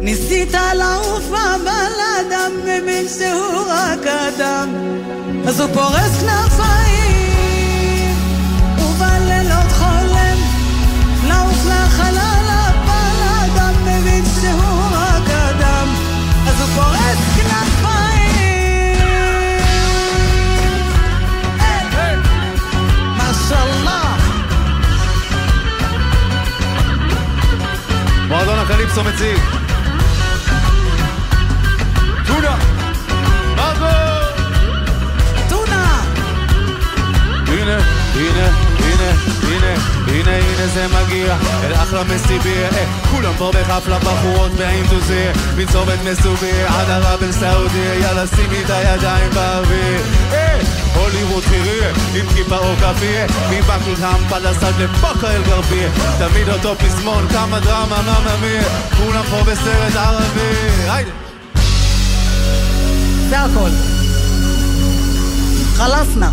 ניסית לעוף אבל אדם מבין שהוא רק אדם. אז הוא פורס כנפיים מועדון הקליפסו מציג טונה מרגו טונה הנה, הנה, הנה, הנה, הנה, הנה זה מגיע. אל אחלה מסיבי, אה, כולם פה בחפלה בחורות והאם תוזי מצומת מסובי עד ערב אל סעודי יאללה שימי את הידיים באוויר. אה, הוליווד חירי עם כיפה או כפי מבקלהאם פלסד לבוקה אל גרבי תמיד אותו פזמון כמה דרמה מממי כולם פה בסרט ערבי היידה. זה הכל. חלסנה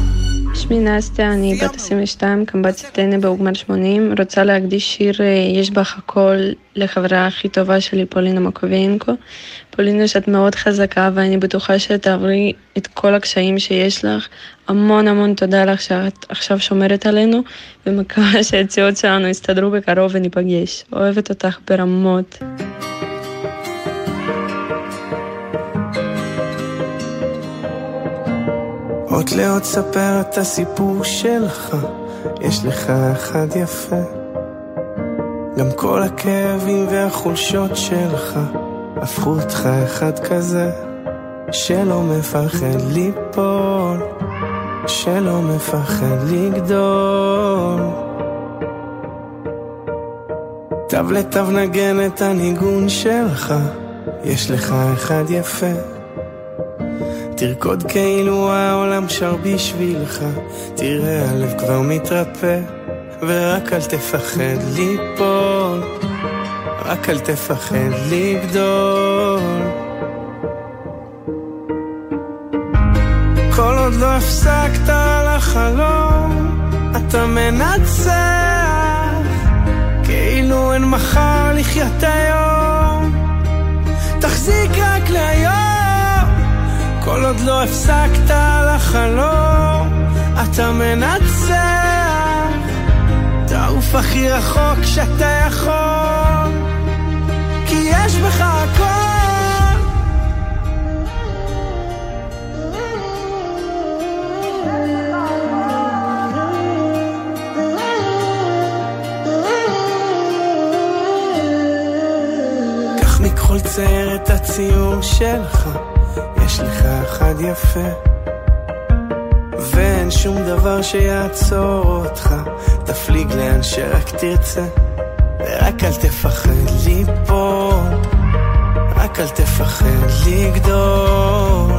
שמי נסטיה, אני בת 22, קמב"צית טנא באוגמר 80. רוצה להקדיש שיר אה, "יש בך הכל" לחברה הכי טובה שלי, פולינה מקובינקו. פולינה, שאת מאוד חזקה ואני בטוחה שתעברי את כל הקשיים שיש לך. המון המון תודה לך שאת עכשיו שומרת עלינו, ומקווה שהיציאות שלנו יסתדרו בקרוב וניפגש. אוהבת אותך ברמות. עוד לעוד ספר את הסיפור שלך, יש לך אחד יפה. גם כל הכאבים והחולשות שלך, הפכו אותך אחד כזה, שלא מפחד ליפול, שלא מפחד לגדול. תו לתו נגן את הניגון שלך, יש לך אחד יפה. תרקוד כאילו העולם שר בשבילך, תראה הלב כבר מתרפא, ורק אל תפחד ליפול, רק אל תפחד לגדול. כל עוד לא הפסקת לחלום, אתה מנצח, כאילו אין מחר לחיות היום. תחזיק רק להיום, כל עוד לא הפסקת לחלום, אתה מנצח. תעוף הכי רחוק שאתה יכול, כי יש בך הכל. מכל צייר את הציור שלך, יש לך אחד יפה. ואין שום דבר שיעצור אותך, תפליג לאן שרק תרצה. ורק אל תפחד ליפול, רק אל תפחד לגדול.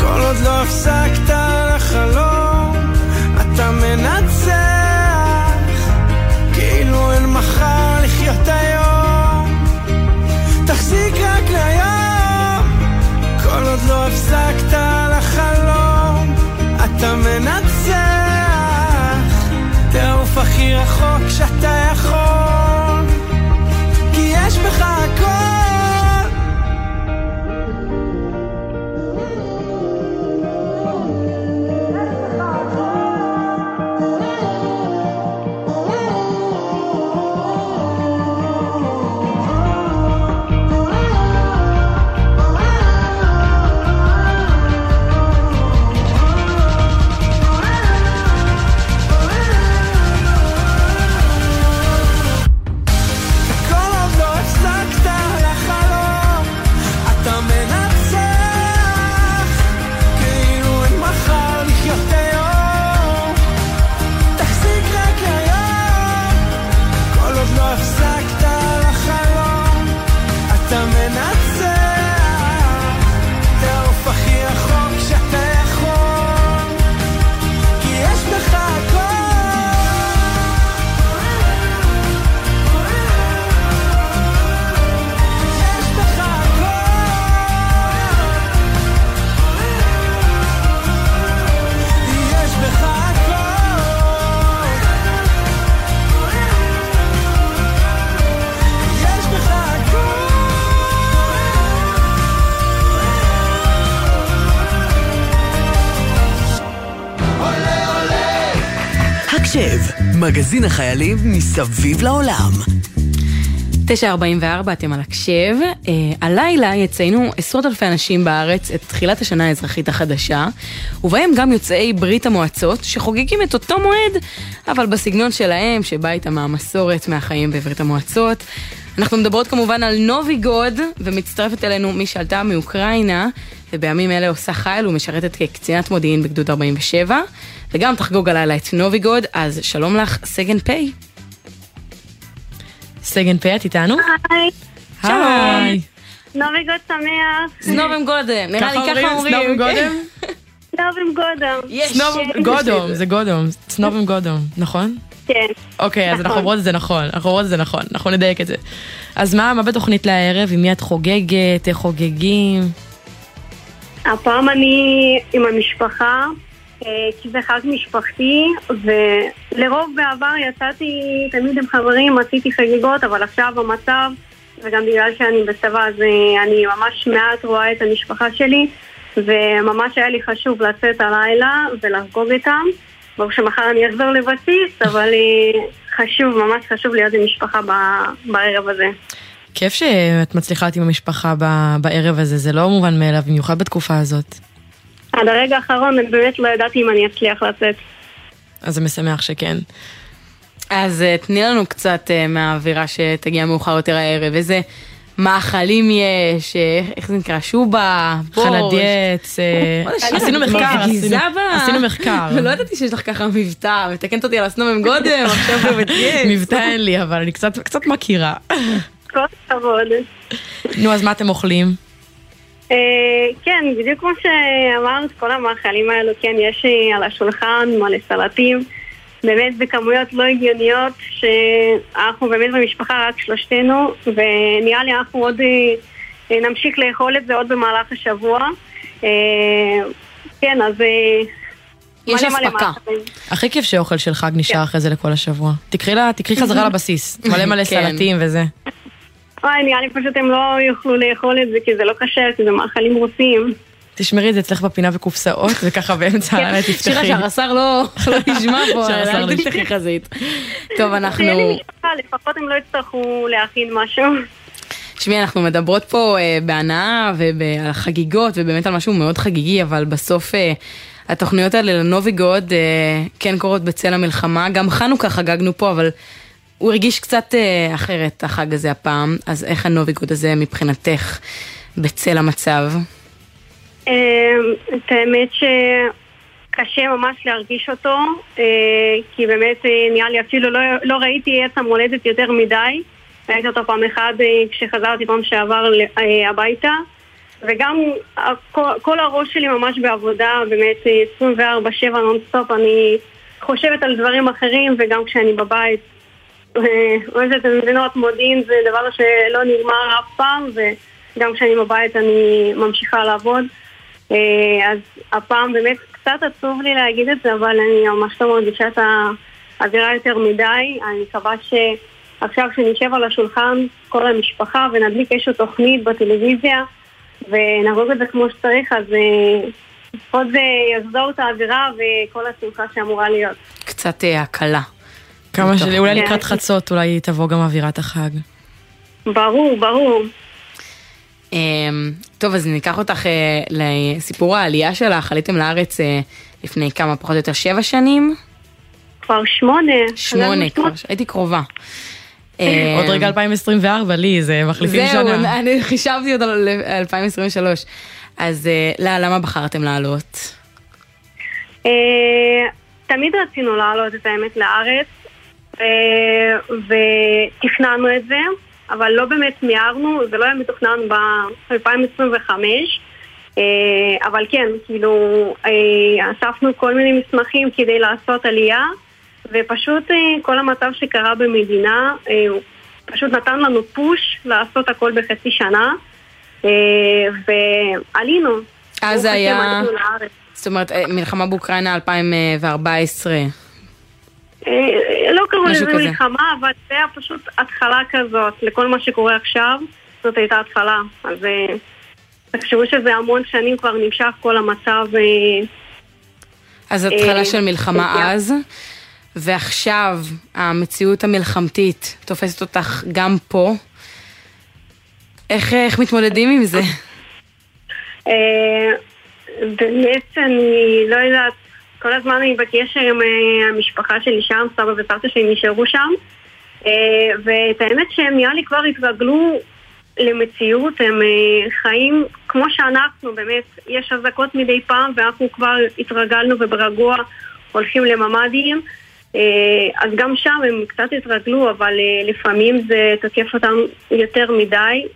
כל עוד לא הפסקת עוד מגזין החיילים מסביב לעולם. 944, אתם על הקשב. אה, הלילה יציינו עשרות אלפי אנשים בארץ את תחילת השנה האזרחית החדשה, ובהם גם יוצאי ברית המועצות, שחוגגים את אותו מועד, אבל בסגנון שלהם, שבא איתם מהמסורת, מהחיים בברית המועצות. אנחנו מדברות כמובן על נובי גוד, ומצטרפת אלינו מי שעלתה מאוקראינה, ובימים אלה עושה חייל ומשרתת כקצינת מודיעין בגדוד 47, וגם תחגוג הלילה את נובי גוד, אז שלום לך, סגן פ'. סגן פ', את איתנו? היי. היי. נובי גוד שמח. С Новым годом, נראה לי ככה אומרים. С Новым годом? С Новым годом. Годом, זה годом, С Новым годом, נכון? כן. אוקיי, אז נכון. אנחנו אומרות את זה נכון, אנחנו אומרות את זה נכון, אנחנו נדייק את זה. אז מה, מה בתוכנית לערב? עם מי את חוגגת? איך חוגגים? הפעם אני עם המשפחה, כי זה חג משפחתי, ולרוב בעבר יצאתי תמיד עם חברים, עשיתי חגיגות, אבל עכשיו המצב, וגם בגלל שאני בצבא, אז אה, אני ממש מעט רואה את המשפחה שלי, וממש היה לי חשוב לצאת הלילה ולחגוג איתם. ברור שמחר אני אחזור לבסיס, אבל אה, חשוב, ממש חשוב להיות עם משפחה בערב הזה. כיף שאת מצליחה להיות עם המשפחה בערב הזה, זה לא מובן מאליו, במיוחד בתקופה הזאת. עד הרגע האחרון אני באמת לא ידעתי אם אני אצליח לצאת. אז זה משמח שכן. אז אה, תני לנו קצת אה, מהאווירה שתגיע מאוחר יותר הערב, איזה מאכלים יש, אה, איך זה נקרא, שובה, בורש. שיר? עשינו מחקר, עשינו- מחקר. ולא ידעתי שיש לך ככה מבטא, מתקנת אותי על הסנובים גודם, עכשיו בבית גט. מבטא אין לי, אבל אני קצת קצת מכירה. כל הכבוד. נו, אז מה אתם אוכלים? אה, כן, בדיוק כמו שאמרת, כל המאכלים האלו, כן, יש על השולחן מלא סלטים. באמת בכמויות לא הגיוניות, שאנחנו באמת במשפחה רק שלושתנו, ונראה לי אנחנו עוד אה, נמשיך לאכול את זה עוד במהלך השבוע. אה, כן, אז... יש אספקה. הכי כיף שאוכל של חג נשאר כן. אחרי זה לכל השבוע. תקחי חזרה לבסיס, מלא מלא כן. סלטים וזה. וואי, נראה לי פשוט הם לא יוכלו לאכול את זה, כי זה לא כשר, כי זה מאכלים רוסים. תשמרי את זה אצלך בפינה בקופסאות, וככה באמצע כן. הלילה תפתחי. שירה שהרס"ר לא, לא ישמע פה, אל תפתחי חזית. טוב, אנחנו... לפחות הם לא יצטרכו להכין משהו. תשמעי, אנחנו מדברות פה אה, בהנאה ועל חגיגות, ובאמת על משהו מאוד חגיגי, אבל בסוף אה, התוכניות האלה לנוביגוד אה, כן קורות בצל המלחמה. גם חנוכה חגגנו פה, אבל הוא הרגיש קצת אה, אחרת, החג הזה הפעם. אז איך הנוביגוד הזה מבחינתך בצל המצב? אה, את האמת שקשה ממש להרגיש אותו, אה, כי באמת אה, נראה לי אפילו לא, לא ראיתי עץ המולדת יותר מדי. ראיתי אותו פעם אחת כשחזרתי פעם שעבר הביתה. וגם כל הראש שלי ממש בעבודה, באמת 24-7 נונסטופ, אני חושבת על דברים אחרים וגם כשאני בבית. אוהבת את מדינות מודיעין זה דבר שלא נגמר אף פעם וגם כשאני בבית אני ממשיכה לעבוד. אה, אז הפעם באמת קצת עצוב לי להגיד את זה, אבל אני ממש לא מרגישה את האווירה יותר מדי. אני מקווה שעכשיו כשנשב על השולחן, כל המשפחה, ונדליק איזושהי תוכנית בטלוויזיה, ונהרוג את זה כמו שצריך, אז אה, לפחות זה יחזור את האווירה וכל השמחה שאמורה להיות. קצת אה, הקלה. כמה שלי, אולי כן. לקראת חצות, אולי תבוא גם אווירת החג. ברור, ברור. אמ, טוב, אז ניקח אותך אה, לסיפור העלייה שלך, עליתם לארץ אה, לפני כמה, פחות או יותר שבע שנים? כבר שמונה. שמונה, כבר, הייתי קרובה. עוד רגע 2024, לי, זה מחליפים שנה. זהו, אני חישבתי אותו ל-2023. אז לא, למה בחרתם לעלות? תמיד רצינו לעלות את האמת לארץ, ותכננו את זה. אבל לא באמת מיהרנו, זה לא היה מתוכנן ב-2025. אה, אבל כן, כאילו, אה, אספנו כל מיני מסמכים כדי לעשות עלייה, ופשוט אה, כל המצב שקרה במדינה, הוא פשוט נתן לנו פוש לעשות הכל בחצי שנה, ועלינו. אז היה, זאת אומרת, מלחמה באוקראינה 2014. אה, לא קראו לזה מלחמה, אבל זה היה פשוט התחלה כזאת לכל מה שקורה עכשיו, זאת הייתה התחלה. אז אה, תחשבו שזה המון שנים כבר נמשך כל המצב. אה, אז התחלה של מלחמה אז, ועכשיו המציאות המלחמתית תופסת אותך גם פה. איך, איך מתמודדים עם זה? באמת אני לא יודעת כל הזמן אני בקשר עם אה, המשפחה שלי שם, סבא וסבתא שלי נשארו שם. אה, ואת האמת שהם נראה לי כבר התרגלו למציאות, הם אה, חיים כמו שאנחנו, באמת, יש אזעקות מדי פעם ואנחנו כבר התרגלנו וברגוע הולכים לממ"דים. אז גם שם הם קצת התרגלו, אבל לפעמים זה תוקף אותם יותר מדי.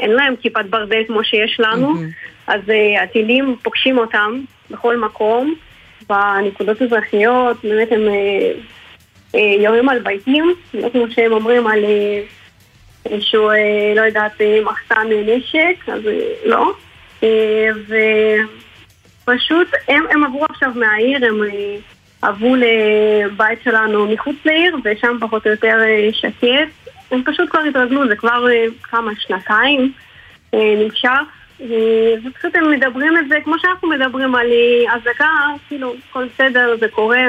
אין להם כיפת ברזל כמו שיש לנו, אז הטילים פוגשים אותם בכל מקום. בנקודות אזרחיות, באמת הם אה, אה, יורים על ביתים, לא כמו שהם אומרים על אה, איזשהו, לא יודעת, מחסן נשק, אז לא. ופשוט הם, הם עברו עכשיו מהעיר, הם עברו לבית שלנו מחוץ לעיר, ושם פחות או יותר שקט. הם פשוט כבר התרגלו, זה כבר כמה, שנתיים נמשך. ופשוט הם מדברים את זה כמו שאנחנו מדברים על אזעקה, כאילו, כל בסדר, זה קורה.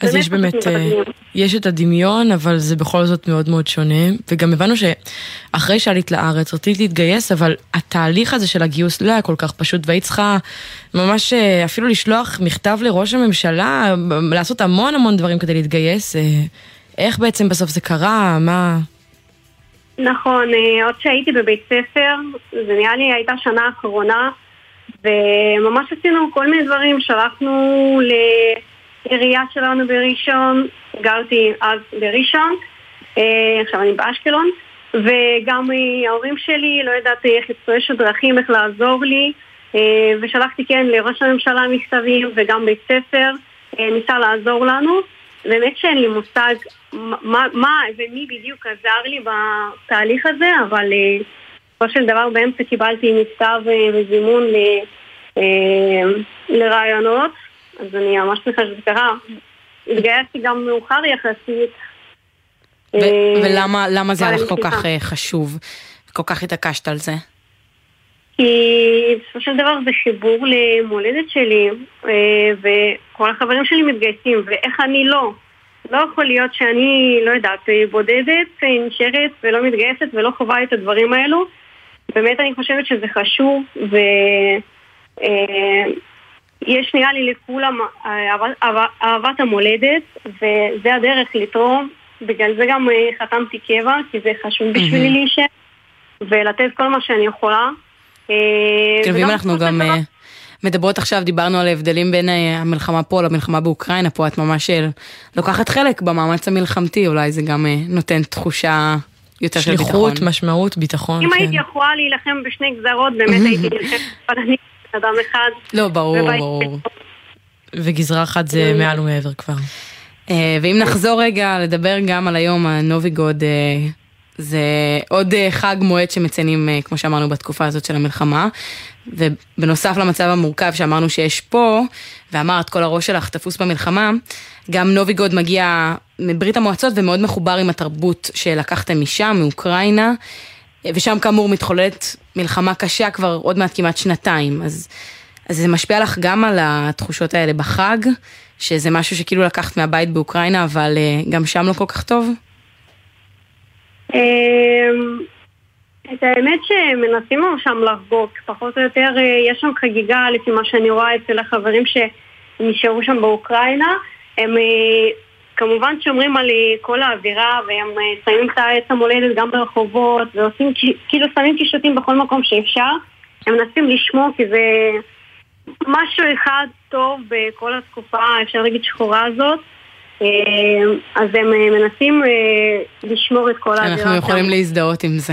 אז יש באמת, אה, יש את הדמיון, אבל זה בכל זאת מאוד מאוד שונה. וגם הבנו שאחרי שעלית לארץ, רצית להתגייס, אבל התהליך הזה של הגיוס לא היה כל כך פשוט, והיית צריכה ממש אה, אפילו לשלוח מכתב לראש הממשלה, לעשות המון המון דברים כדי להתגייס. אה, איך בעצם בסוף זה קרה? מה... נכון, אה, עוד שהייתי בבית ספר, זה נראה לי הייתה שנה אחרונה, וממש עשינו כל מיני דברים, שלחנו לעירייה שלנו בראשון, גרתי אז בראשון, אה, עכשיו אני באשקלון, וגם ההורים שלי, לא ידעתי איך יש דרכים, איך לעזור לי, אה, ושלחתי כן לראש הממשלה מכתבים וגם בית ספר, ניסה לעזור לנו. באמת שאין לי מושג מה, מה ומי בדיוק עזר לי בתהליך הזה, אבל אה, בסופו של דבר באמצע קיבלתי מכתב אה, וזימון ל, אה, לרעיונות, אז אני ממש שמחה שזה קרה. התגייסתי גם מאוחר יחסית. ולמה למה זה היה לך כל. כך חשוב? כל כך התעקשת על זה? כי בסופו של דבר זה חיבור למולדת שלי, וכל החברים שלי מתגייסים, ואיך אני לא? לא יכול להיות שאני, לא יודעת, אה, בודדת, אה, נשארת ולא מתגייסת ולא חווה את הדברים האלו. באמת אני חושבת שזה חשוב, ויש נראה לי לכולם אה, אהבת- המולדת, וזה הדרך לתרום. בגלל זה גם אה, חתמתי קבע, כי זה חשוב בשבילי. להישאר, ולתת כל מה שאני יכולה. אה, כן, ואם וגם אנחנו גם אה, מדברות עכשיו, דיברנו על ההבדלים בין אה, המלחמה פה למלחמה באוקראינה, פה את ממש אה, לוקחת חלק במאמץ המלחמתי, אולי זה גם אה, נותן תחושה יותר של ביטחון. שליחות, משמעות, ביטחון, אם כן. הייתי יכולה להילחם בשני גזרות, באמת הייתי נלחמת בן אדם אחד. לא, ברור, ברור. וגזרה אחת זה מעל ומעבר כבר. ואם נחזור רגע לדבר גם על היום הנוביגוד, אה, זה עוד אה, חג מועד שמציינים, אה, כמו שאמרנו, בתקופה הזאת של המלחמה. ובנוסף למצב המורכב שאמרנו שיש פה, ואמרת כל הראש שלך תפוס במלחמה, גם נוביגוד מגיע מברית המועצות ומאוד מחובר עם התרבות שלקחתם משם, מאוקראינה, ושם כאמור מתחוללת מלחמה קשה כבר עוד מעט כמעט שנתיים. אז, אז זה משפיע לך גם על התחושות האלה בחג, שזה משהו שכאילו לקחת מהבית באוקראינה, אבל אה, גם שם לא כל כך טוב? אמ, את האמת שמנסים שם לחגוג, פחות או יותר אה, יש שם חגיגה לפי מה שאני רואה אצל החברים שנשארו שם באוקראינה. הם אה, כמובן שומרים על אה, כל האווירה והם שמים את העץ המולדת גם ברחובות ועושים כאילו שמים קישוטים בכל מקום שאפשר. הם מנסים לשמור כי זה משהו אחד טוב בכל התקופה, אפשר להגיד שחורה הזאת. אה, אז הם אה, מנסים אה, לשמור את כל האווירה אנחנו יכולים להזדהות עם זה.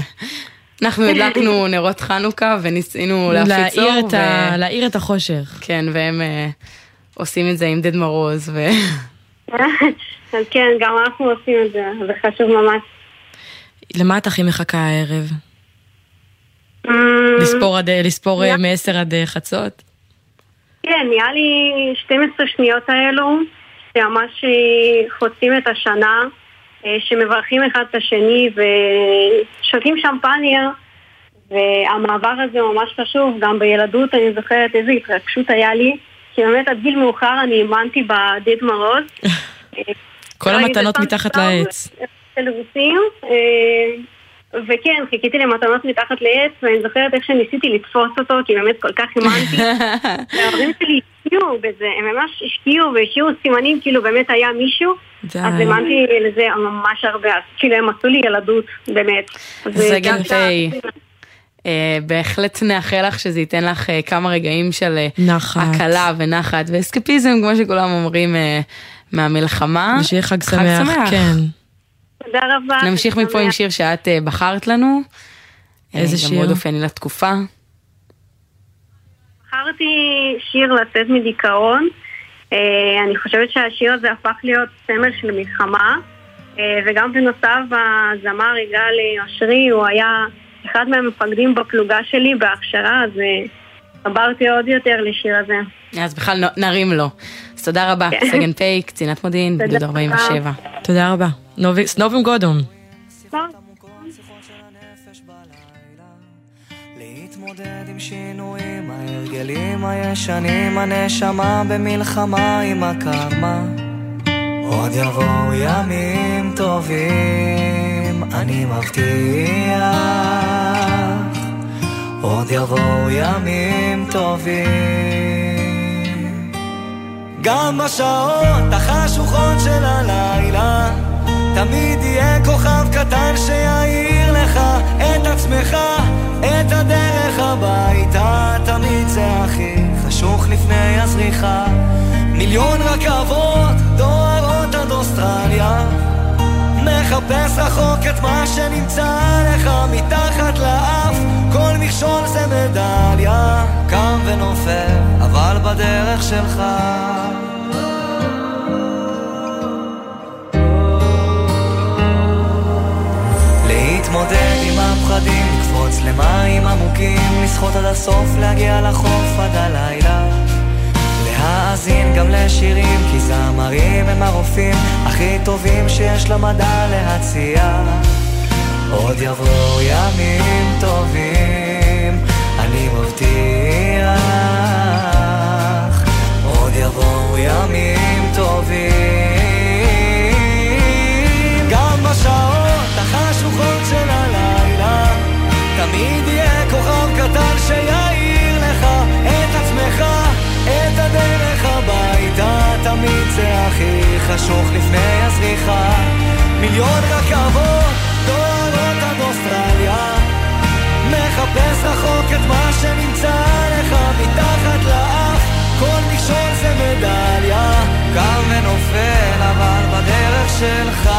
אנחנו הדלקנו נרות חנוכה וניסינו להפיץ אור. להאיר את ה- להאיר את החושך. כן, והם אה, עושים את זה עם דד מרוז. ו... אז כן, גם אנחנו עושים את זה, זה חשוב ממש. למה את הכי מחכה הערב? אמ, לספור עד- לספור אה, מ-10 עד חצות? כן, נראה לי 12 שניות האלו, שממש אה, חוצים את השנה, אה, שמברכים אחד את השני ושותים שמפניה, והמעבר הזה ממש חשוב, גם בילדות אני זוכרת איזו התרגשות היה לי, כי באמת עד גיל מאוחר אני האמנתי בדד מרוז. כל ראיתי המתנות מתחת לעץ. של רוסים, אה, וכן, חיכיתי למתנות מתחת לעץ, ואני זוכרת איך שניסיתי לתפוס אותו, כי באמת כל כך האמנתי. וההורים שלי השקיעו בזה, הם ממש השקיעו והשאירו סימנים, כאילו באמת היה מישהו, די. אז האמנתי לזה ממש הרבה, כאילו הם עשו לי ילדות, באמת. אז זה גם גם תה. אה, בהחלט נאחל לך שזה ייתן לך אה, כמה רגעים של אה, נחת. הקלה ונחת ואסקפיזם, כמו שכולם אומרים, אה, מהמלחמה. ושיהיה חג שמח, כן. תודה רבה. נמשיך מפה עם שיר שאת אה, בחרת לנו. איזה אה, גם שיר? מאוד אופייני לתקופה. בחרתי שיר לצאת מדיכאון. אה, אני חושבת שהשיר הזה הפך להיות סמל של מלחמה, וגם בנוסף הזמר יגאל אושרי, הוא היה אחד מהמפקדים בפלוגה שלי בהכשרה, אז חברתי עוד יותר לשיר הזה. אז בכלל נרים לו. אז תודה רבה, כן. סגן פ', קצינת מודיעין, גדוד רבה. 47. תודה רבה. נובי- סנובים גודום. להתמודד עם שינויים, ההרגלים הישנים, הנשמה במלחמה עם הקרמה. עוד יבואו ימים טובים, אני מבטיח. עוד יבואו ימים טובים. גם בשעות החשוכות של הלילה, תמיד יהיה כוכב קטן שיעיר לך את עצמך, את הדרך הביתה, תמיד זה הכי חשוך לפני הזריחה. מיליון רכבות דוהרות עד אוסטרליה, מחפש רחוק את מה שנמצא לך מתחת לאף, כל מכשול זה מדליה, קם ונופל, אבל בדרך שלך. לשחות עד הסוף, להגיע לחוף עד הלילה. להאזין גם לשירים, כי זמרים הם הרופאים הכי טובים שיש למדע להציע. עוד יבואו ימים טובים, אני מבטיח. עוד יבואו ימים טובים. גם בשעות תמיד יהיה כוכב קטן שיעיר לך את עצמך, את הדרך הביתה. תמיד זה הכי חשוך לפני הזריחה. מיליון רכבות דוהרות עד אוסטרליה. מחפש רחוק את מה שנמצא לך מתחת לאף. כל מכשול זה מדליה, קם ונופל אבל בדרך שלך.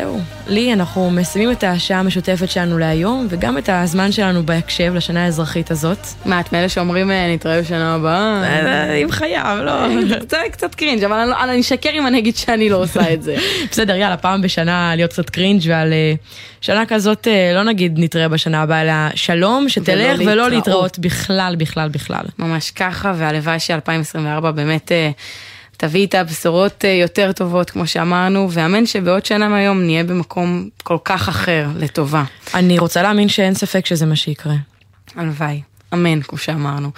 זהו, לי אנחנו מסיימים את השעה המשותפת שלנו להיום, וגם את הזמן שלנו בהקשב לשנה האזרחית הזאת. מה, את מאלה שאומרים אה, נתראה בשנה הבאה? אה, אם חייב, לא. קצת- קצת קרינג', אבל אני לא- אני אשקר אם אני אגיד שאני לא עושה את זה. בסדר, יאללה, פעם בשנה להיות קצת קרינג' ועל אה, שנה כזאת, אה, לא נגיד נתראה בשנה הבאה, אלא שלום, שתלך ולא להתראות. בכלל, בכלל, בכלל. ממש ככה, והלוואי ש-2024 באמת אה, תביא איתה בשורות אה, יותר טובות, כמו שאמרנו, ואמן שבעוד שנה מהיום נהיה במקום כל כך אחר, לטובה. אני רוצה להאמין שאין ספק שזה מה שיקרה. הלוואי, אמן, כמו שאמרנו.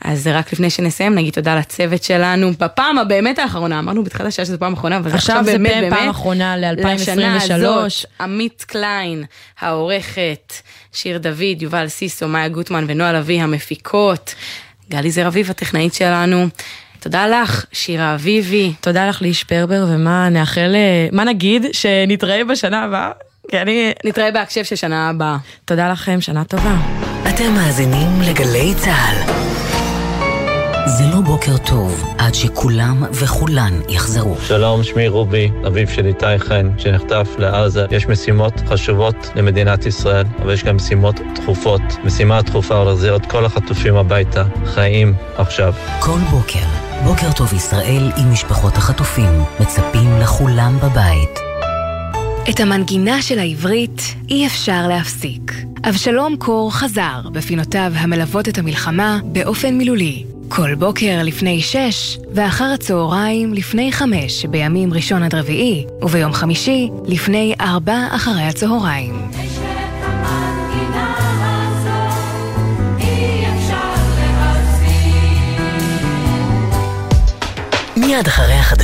אז רק לפני שנסיים, נגיד תודה לצוות שלנו, בפעם הבאמת האחרונה, אמרנו בתחילת השעה שזו פעם אחרונה, אבל עכשיו עכשיו זה באמת פעם באמת, אחרונה ל- לשנה 2023. הזאת, עמית קליין, העורכת, שיר דוד, יובל סיסו, מאיה גוטמן ונועה לביא, המפיקות, גלי זר אביב, הטכנאית שלנו. תודה לך, שירה אביבי. תודה לך ליש פרבר, ומה נאחל, אה, מה נגיד? שנתראה בשנה הבאה? כי אני... נתראה בהקשב של שנה הבאה. תודה לכם, שנה טובה. אתם מאזינים לגלי צה"ל. זה לא בוקר טוב עד שכולם וכולן יחזרו. שלום, שמי רובי, אביו של איתי חן, שנחטף לעזה. יש משימות חשובות למדינת ישראל, אבל יש גם משימות דחופות. משימה דחופה להחזיר את כל החטופים הביתה, חיים עכשיו. כל בוקר, בוקר טוב ישראל עם משפחות החטופים, מצפים לכולם בבית. את המנגינה של העברית אי אפשר להפסיק. אבשלום קור חזר בפינותיו המלוות את המלחמה באופן מילולי. כל בוקר לפני שש, ואחר הצהריים לפני חמש בימים ראשון עד רביעי, וביום חמישי לפני ארבע אחרי הצהריים. מיד אחרי החדשות